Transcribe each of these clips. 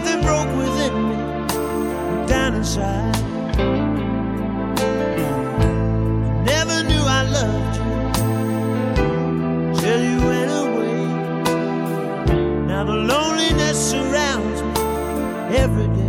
Something broke within me, down inside. Never knew I loved you till you went away. Now the loneliness surrounds me every day.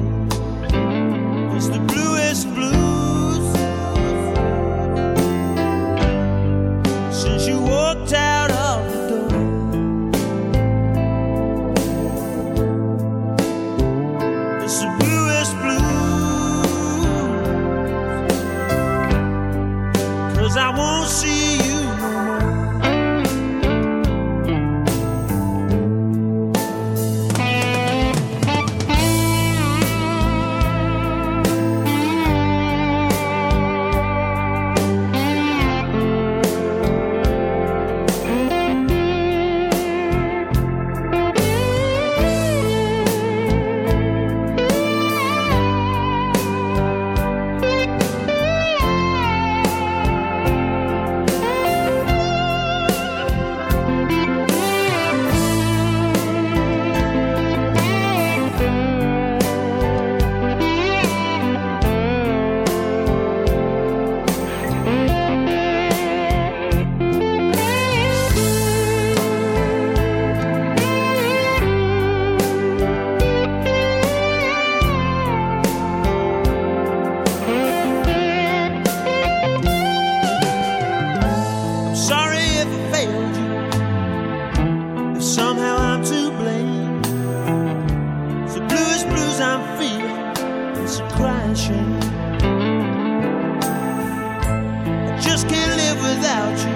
Without you.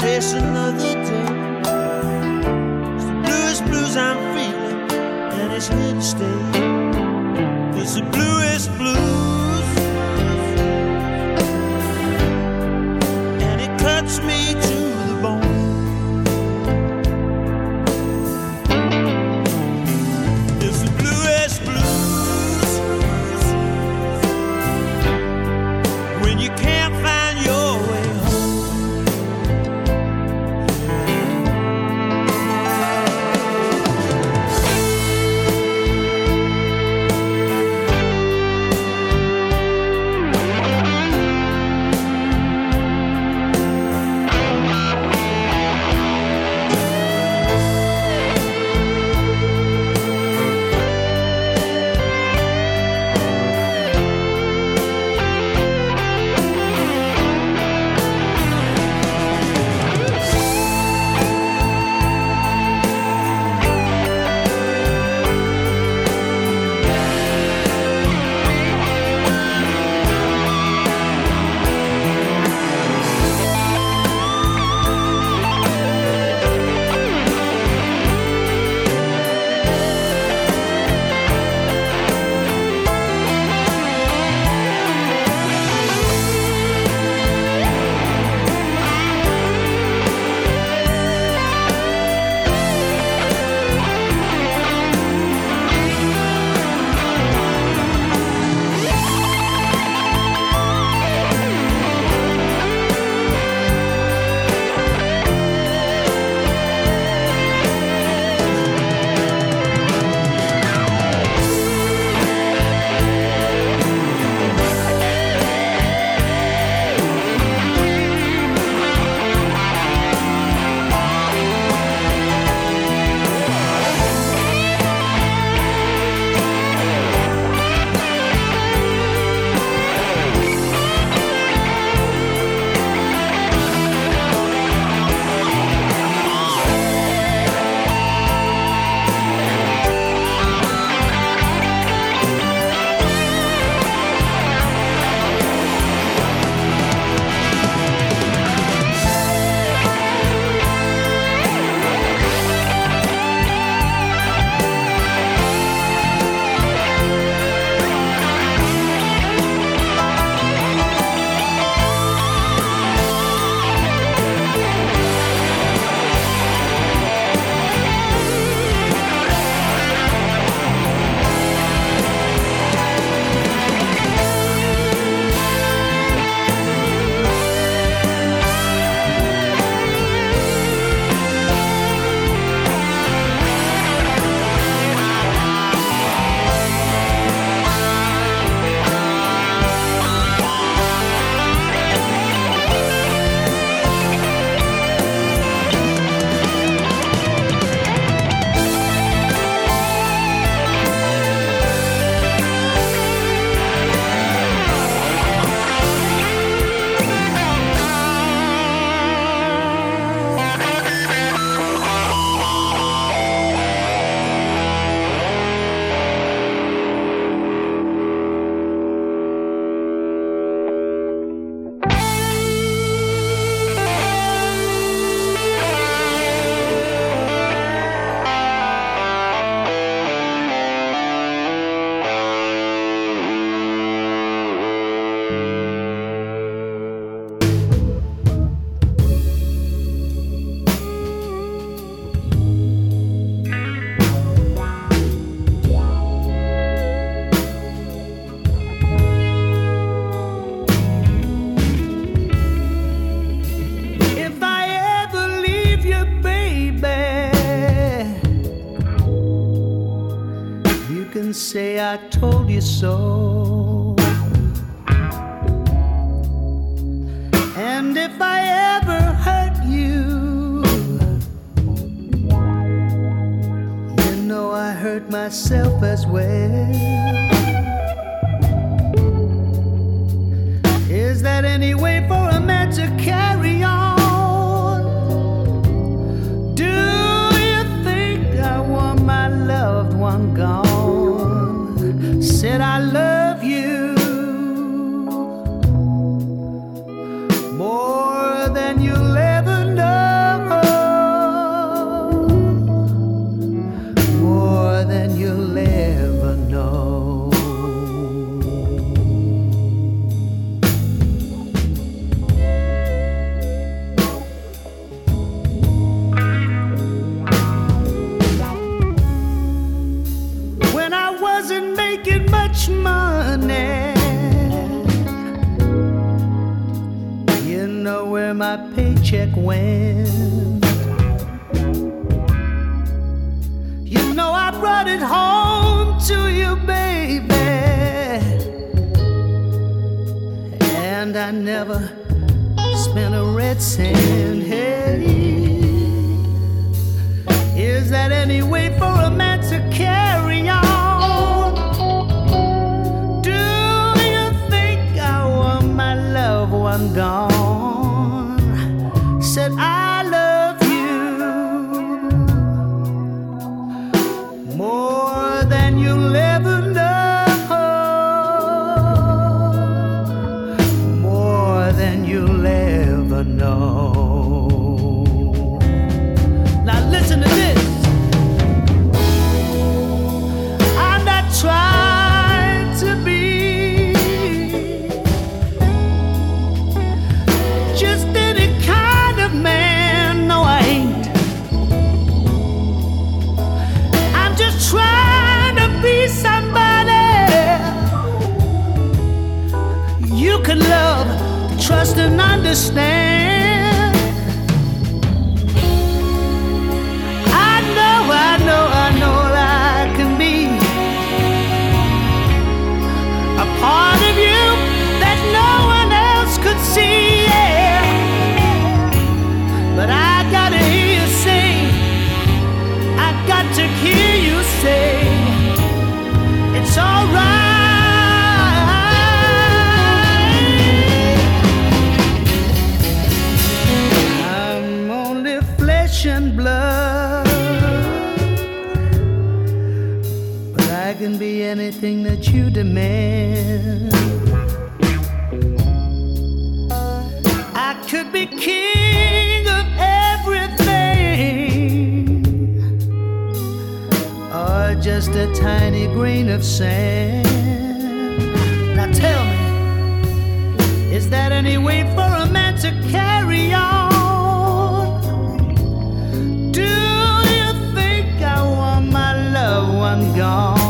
Face another day. It's the bluest blues I'm feeling, and it's here to stay. It's the bluest blues. Told you paycheck went. You know I brought it home to you, baby. And I never spent a red cent. Hey. Is that any way for a man to carry understand. I know, I know, I know that I can be a part of you that no one else could see. Yeah. But I gotta hear you say, I got to hear you say, and blood. But I can be anything that you demand. I could be king of everything, or just a tiny grain of sand. Now tell me, is that any way for a man to carry on? One gone?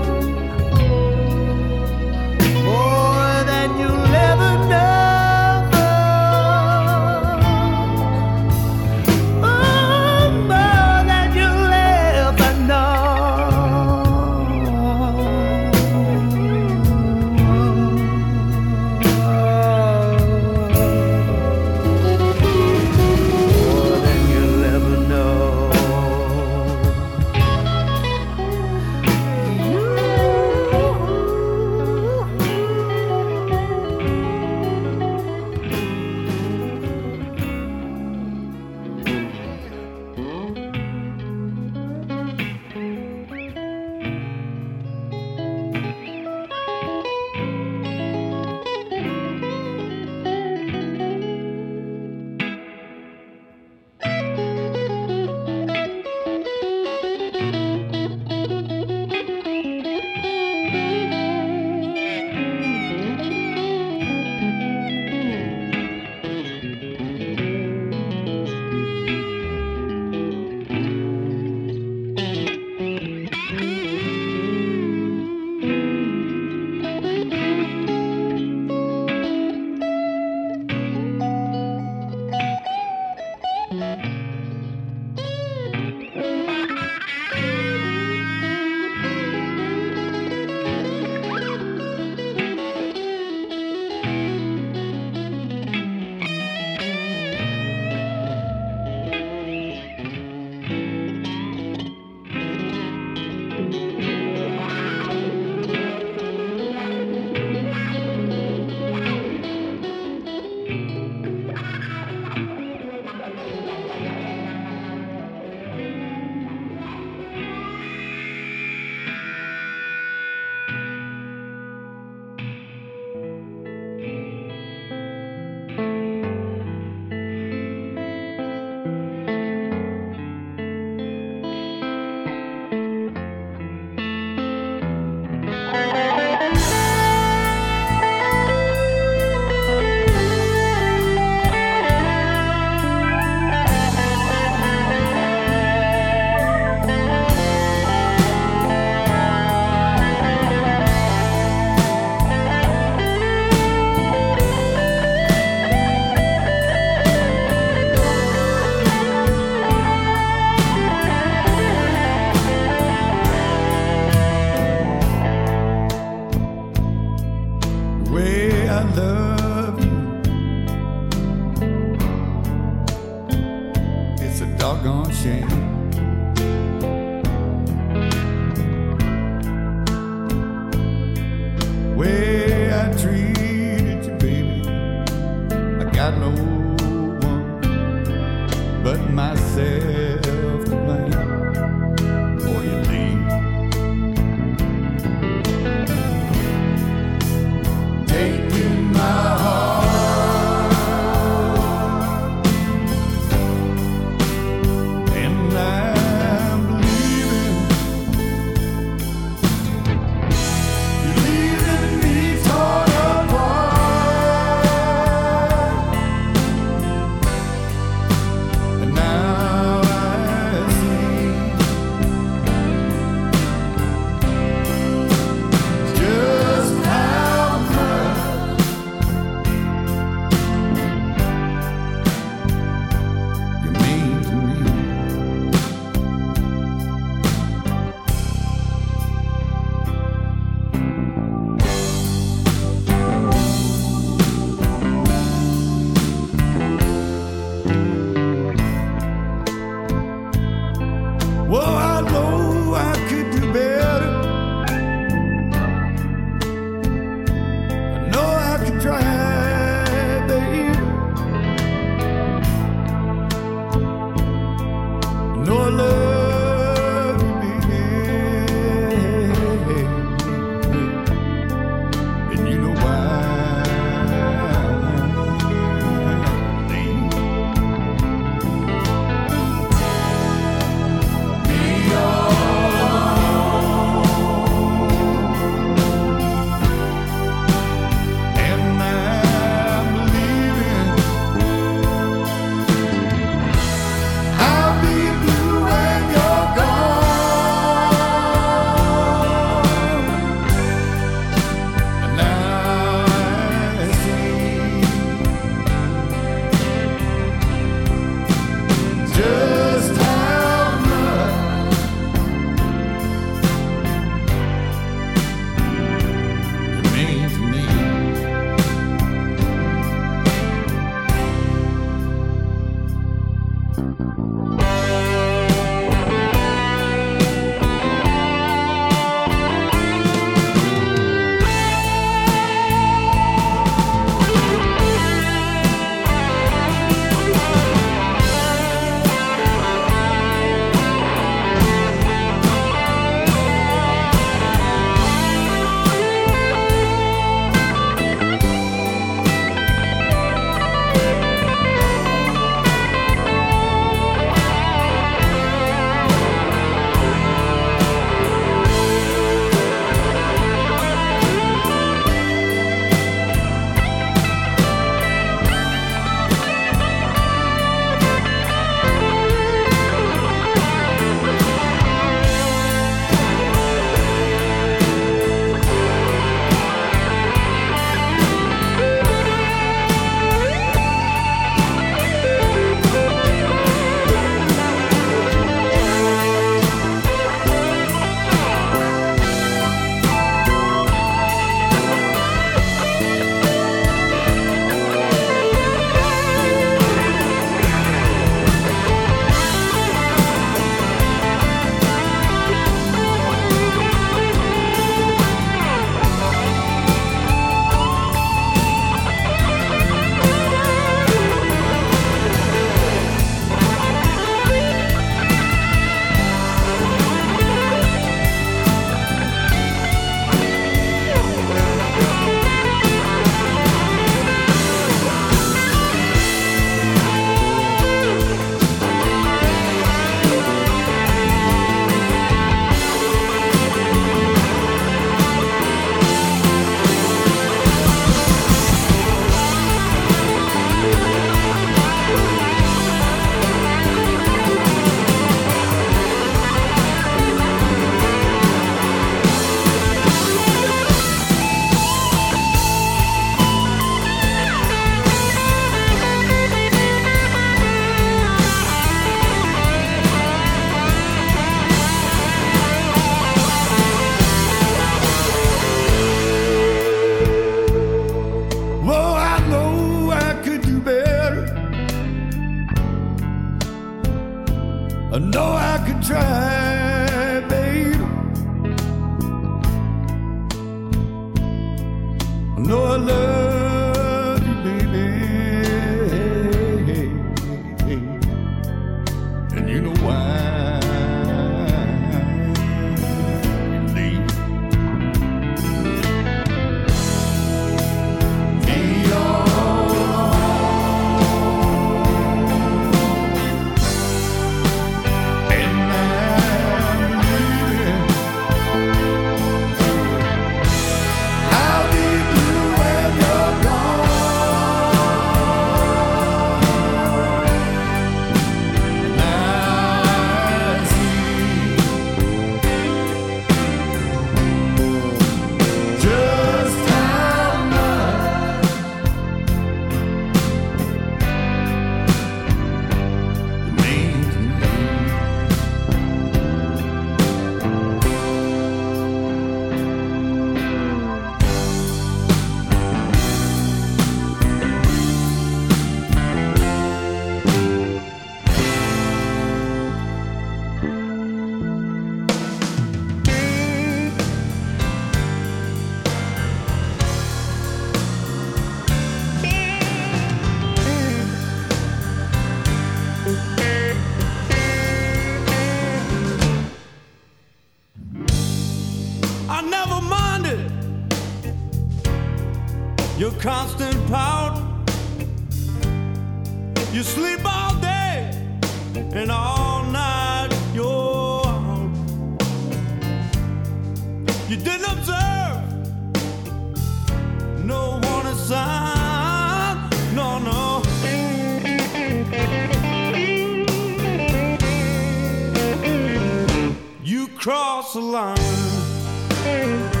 Cross the line.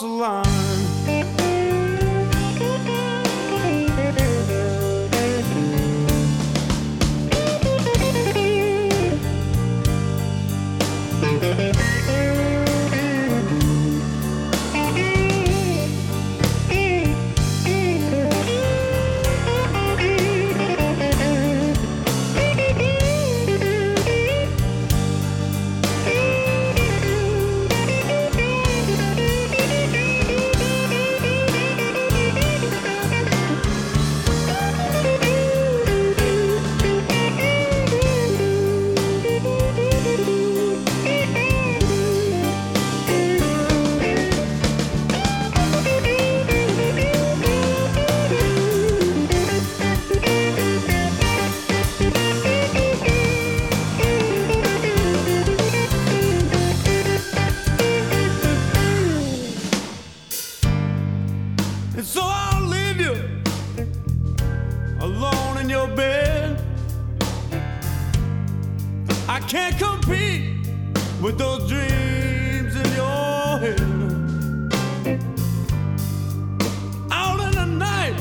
so. I can't compete with those dreams in your head. Out in the night,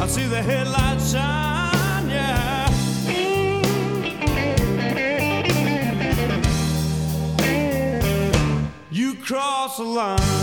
I see the headlights shine, yeah. You cross the line.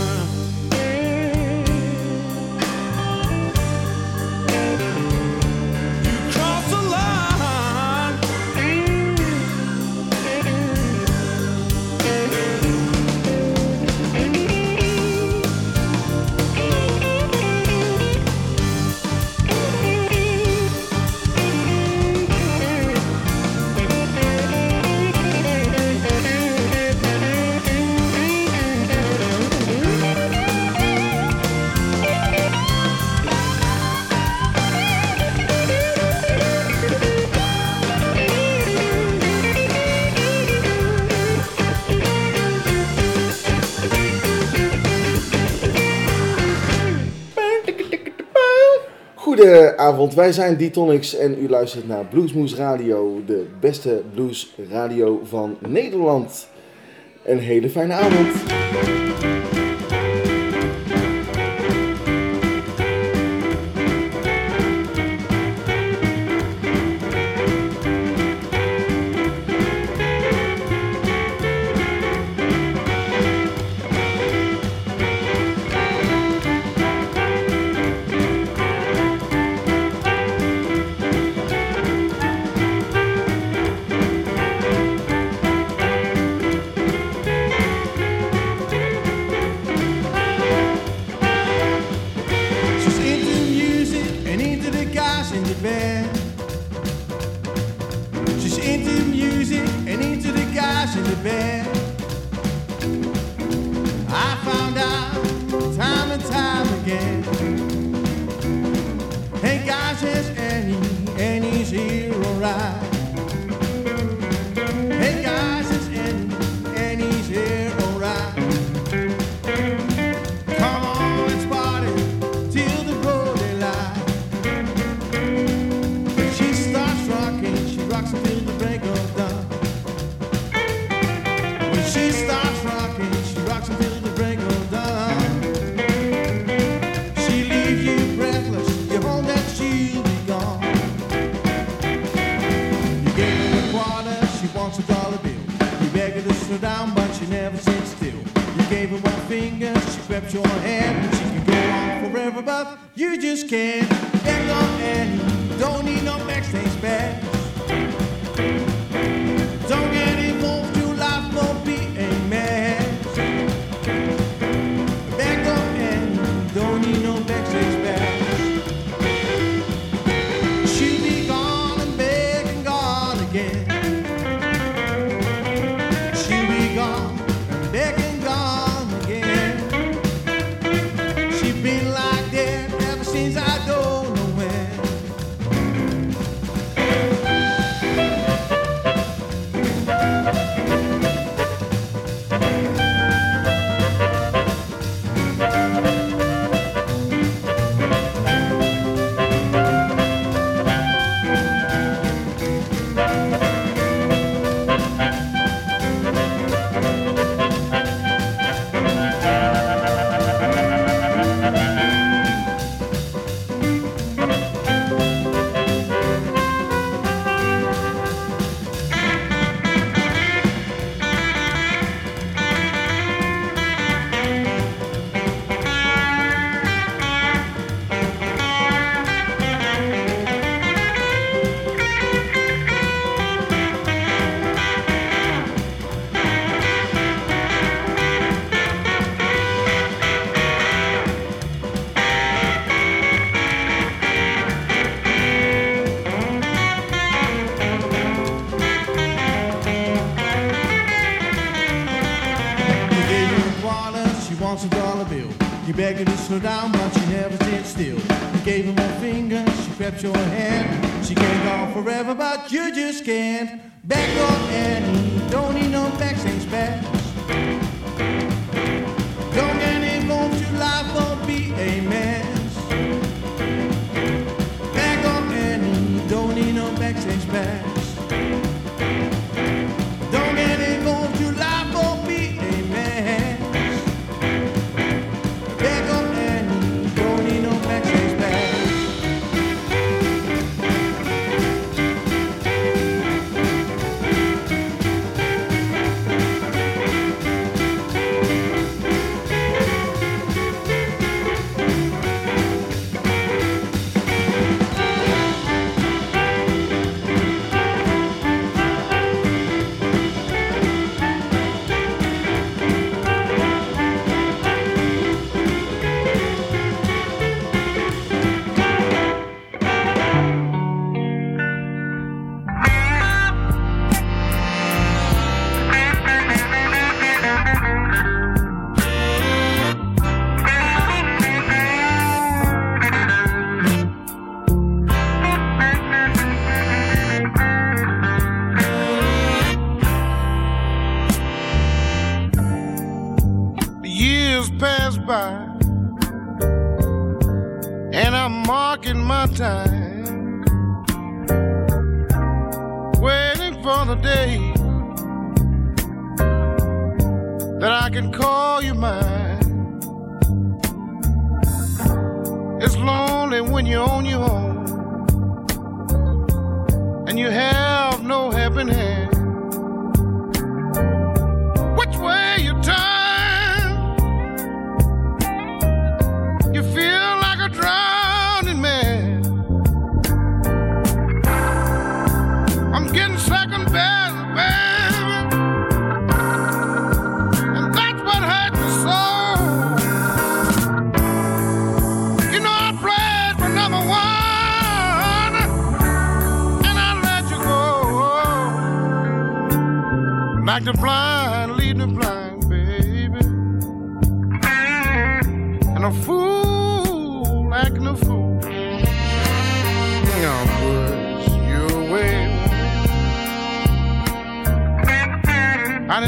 Goedenavond, wij zijn Ditonix en u luistert naar Bluesmoes Radio, de beste bluesradio van Nederland. Een hele fijne avond.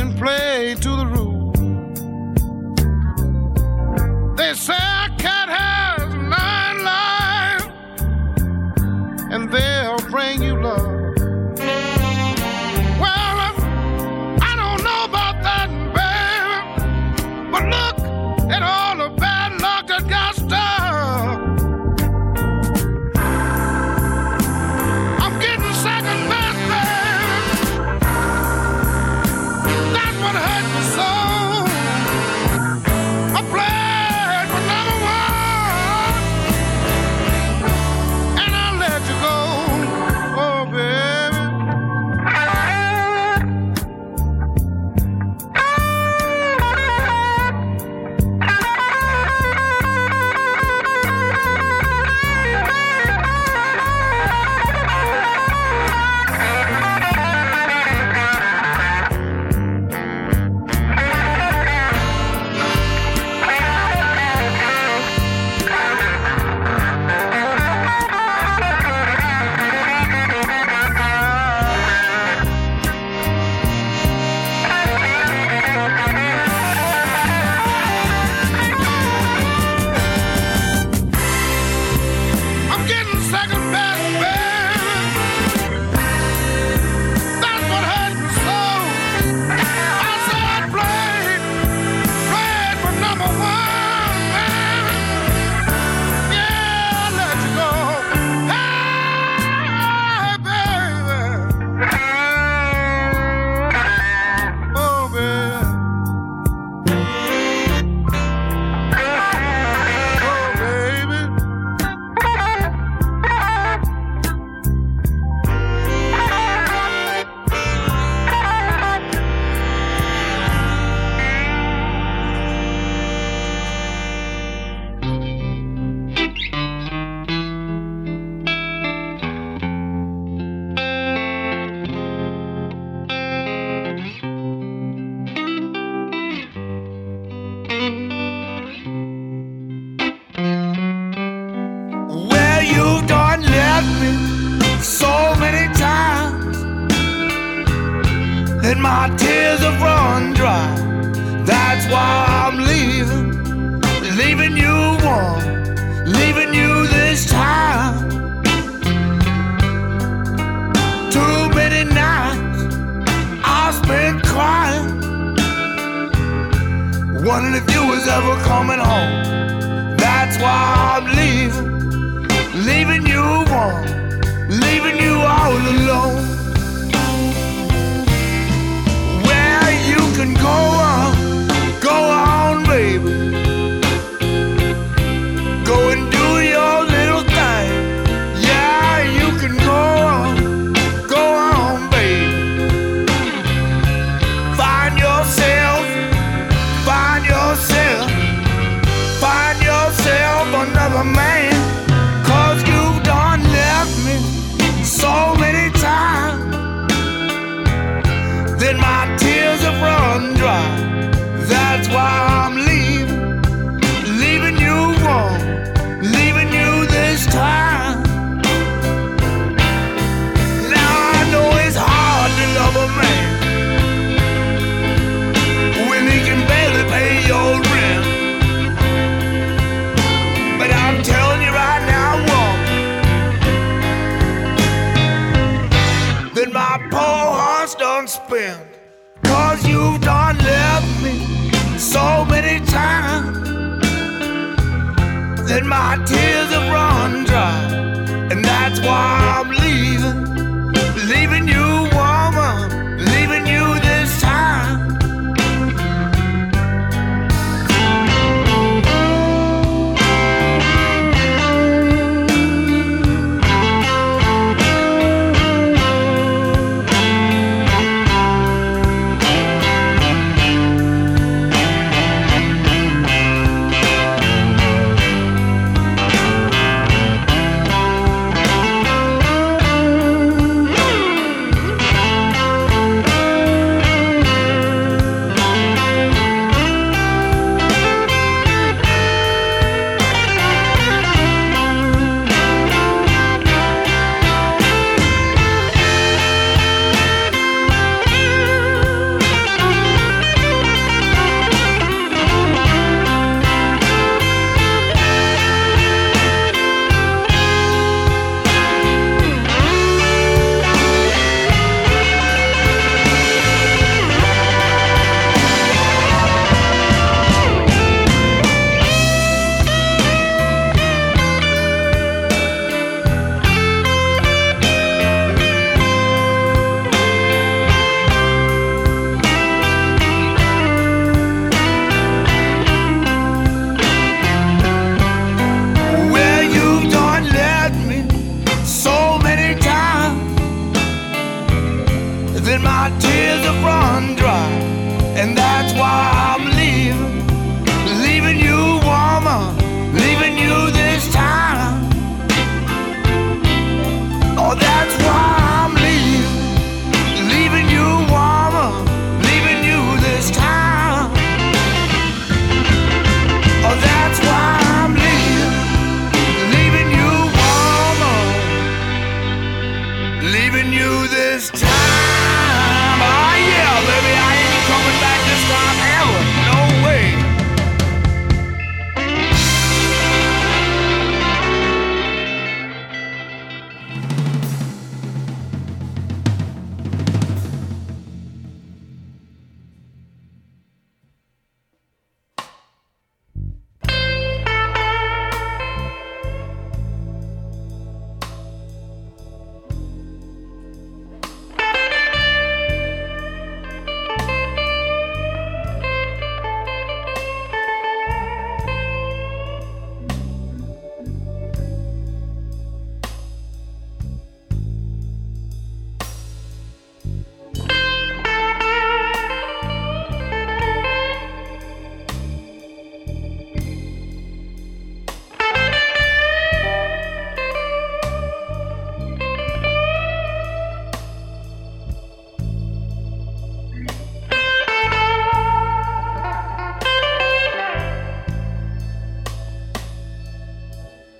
and play to the rules. They say a cat has nine lives, and they'll bring you love. My tears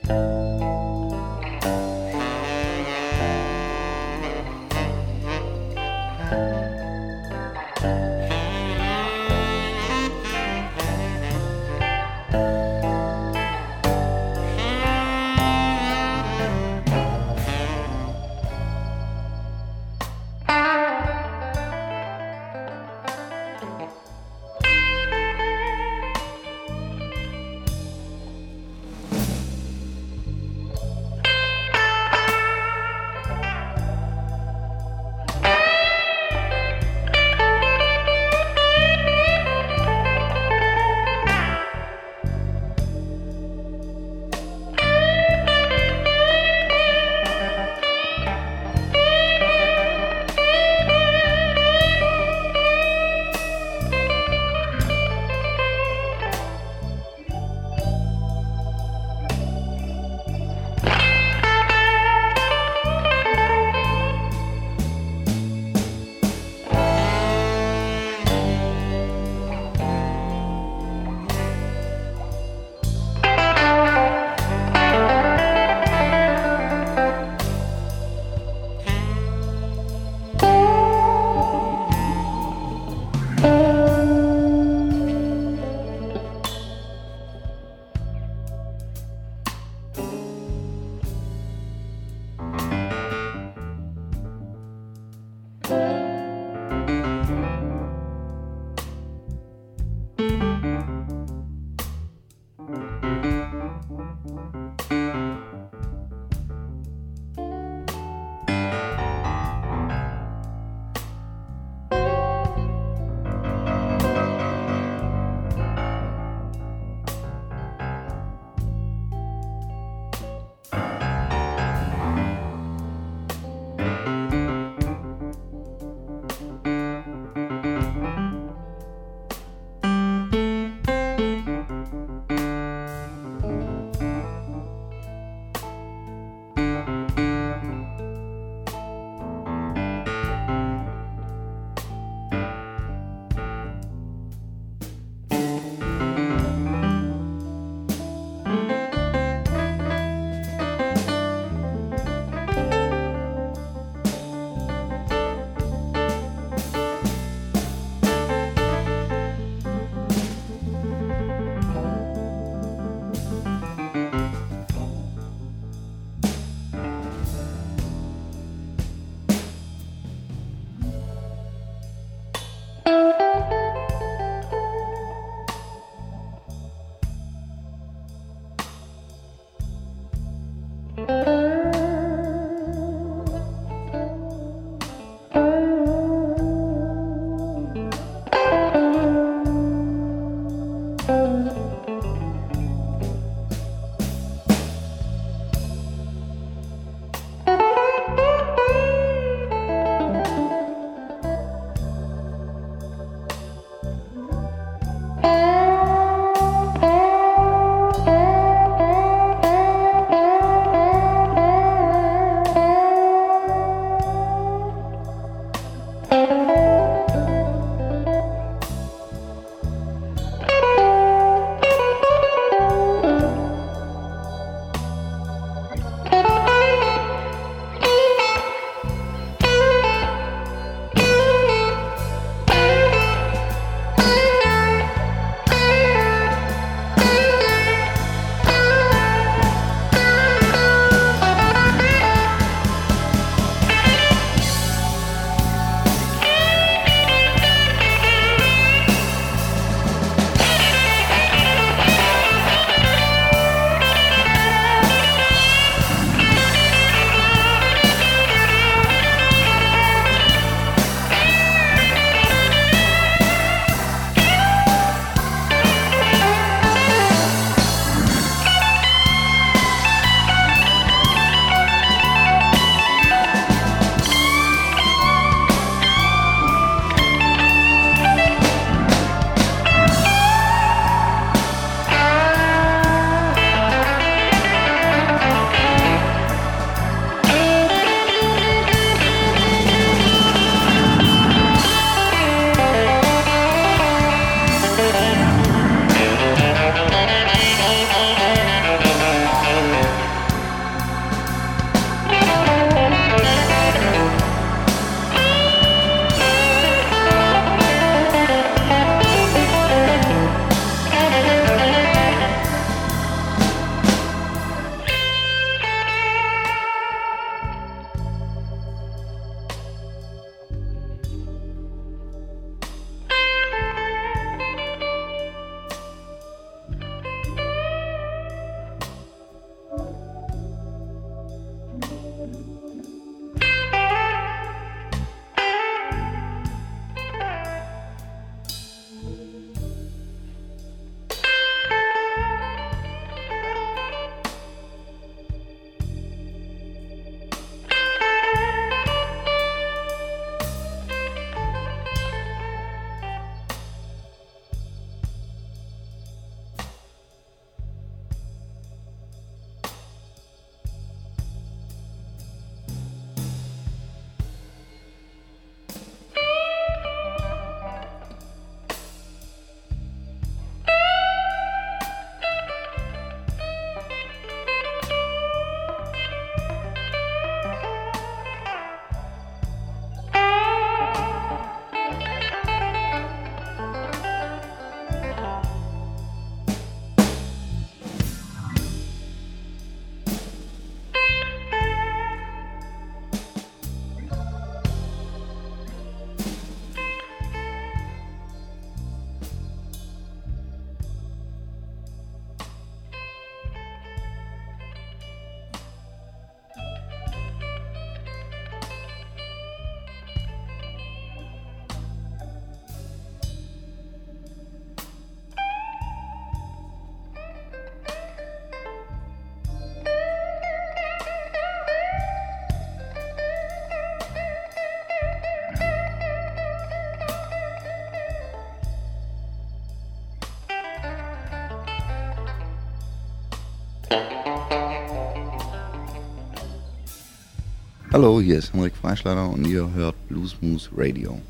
Bye. Hallo, hier ist Henrik Freischlader und ihr hört Bluesmoose Radio.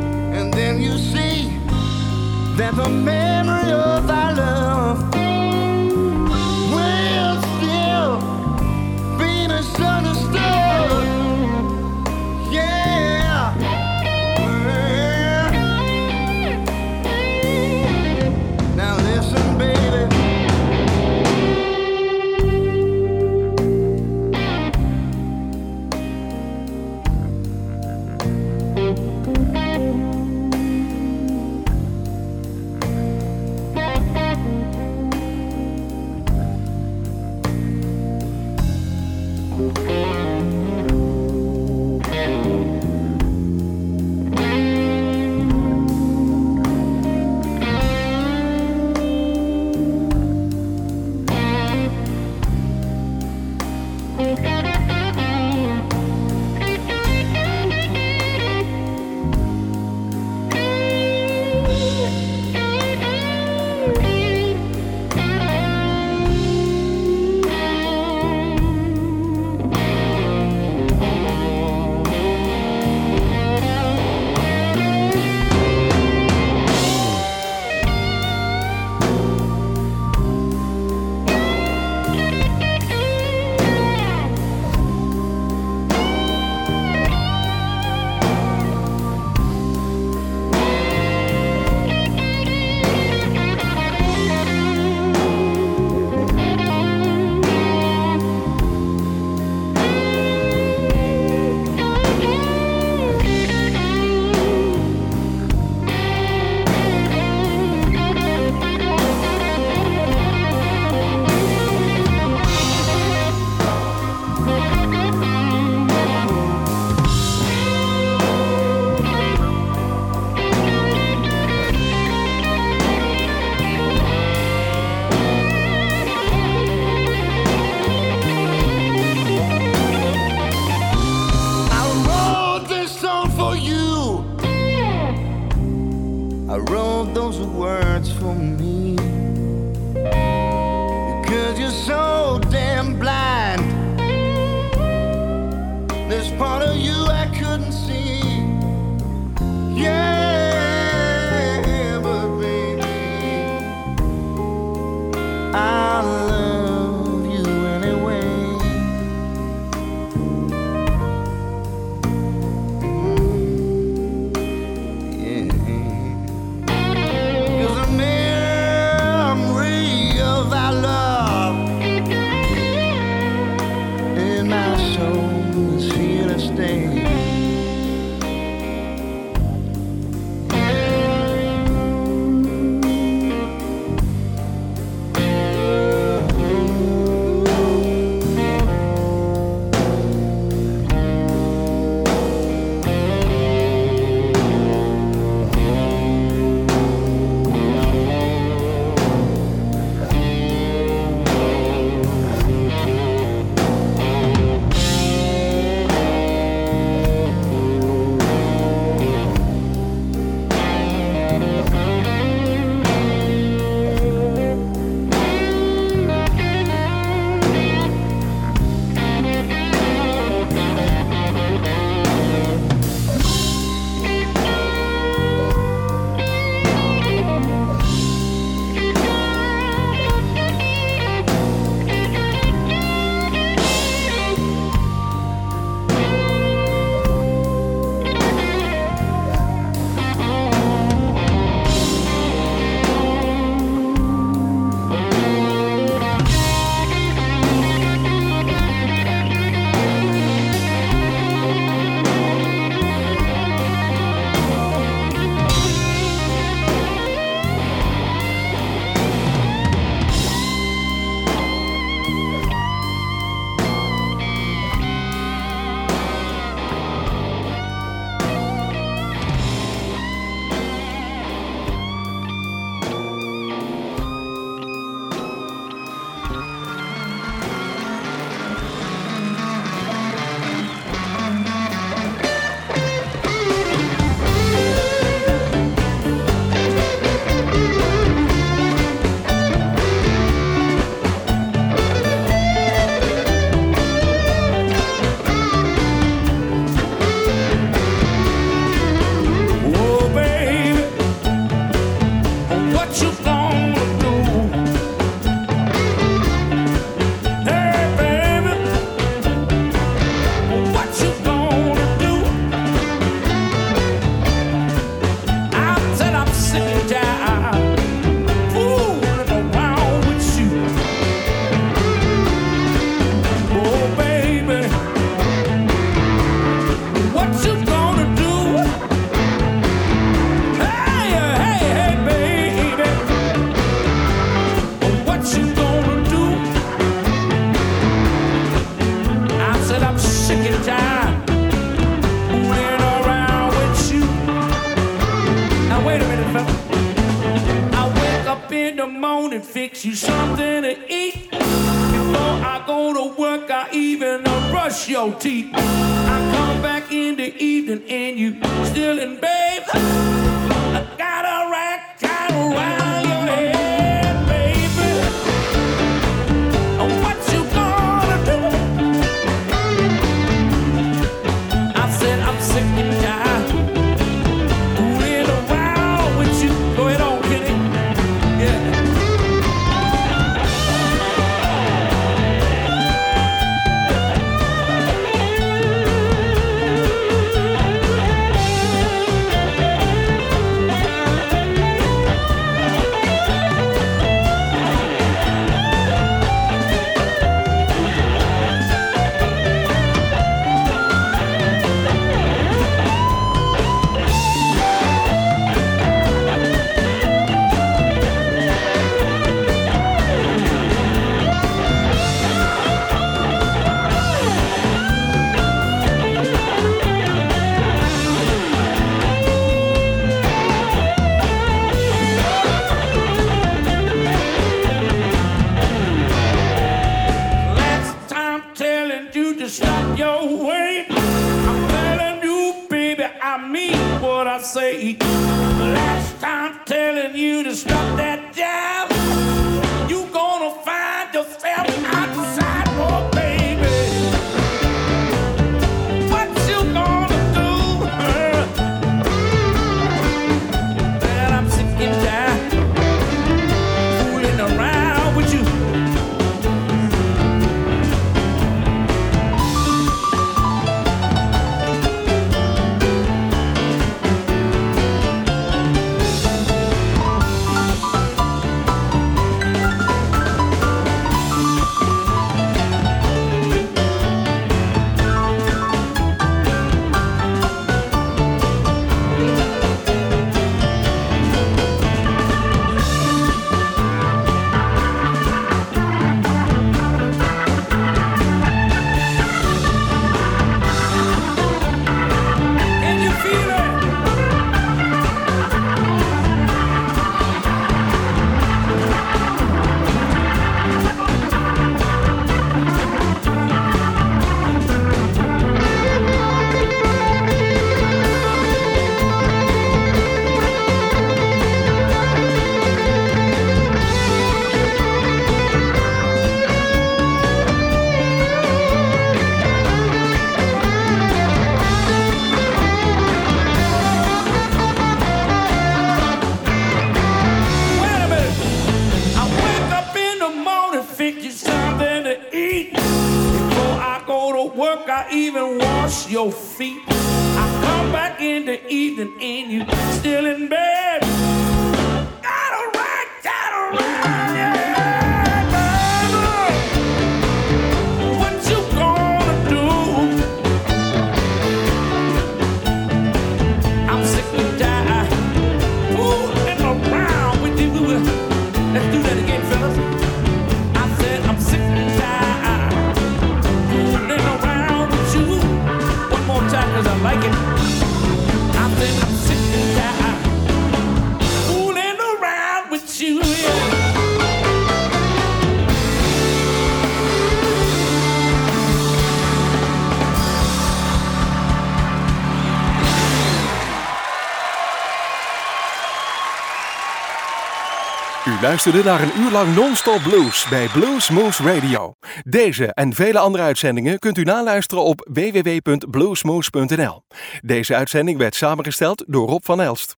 luisterde naar een uur lang non-stop blues bij Blues Moves Radio. Deze en vele andere uitzendingen kunt u naluisteren op www.bluesmoves.nl. Deze uitzending werd samengesteld door Rob van Elst.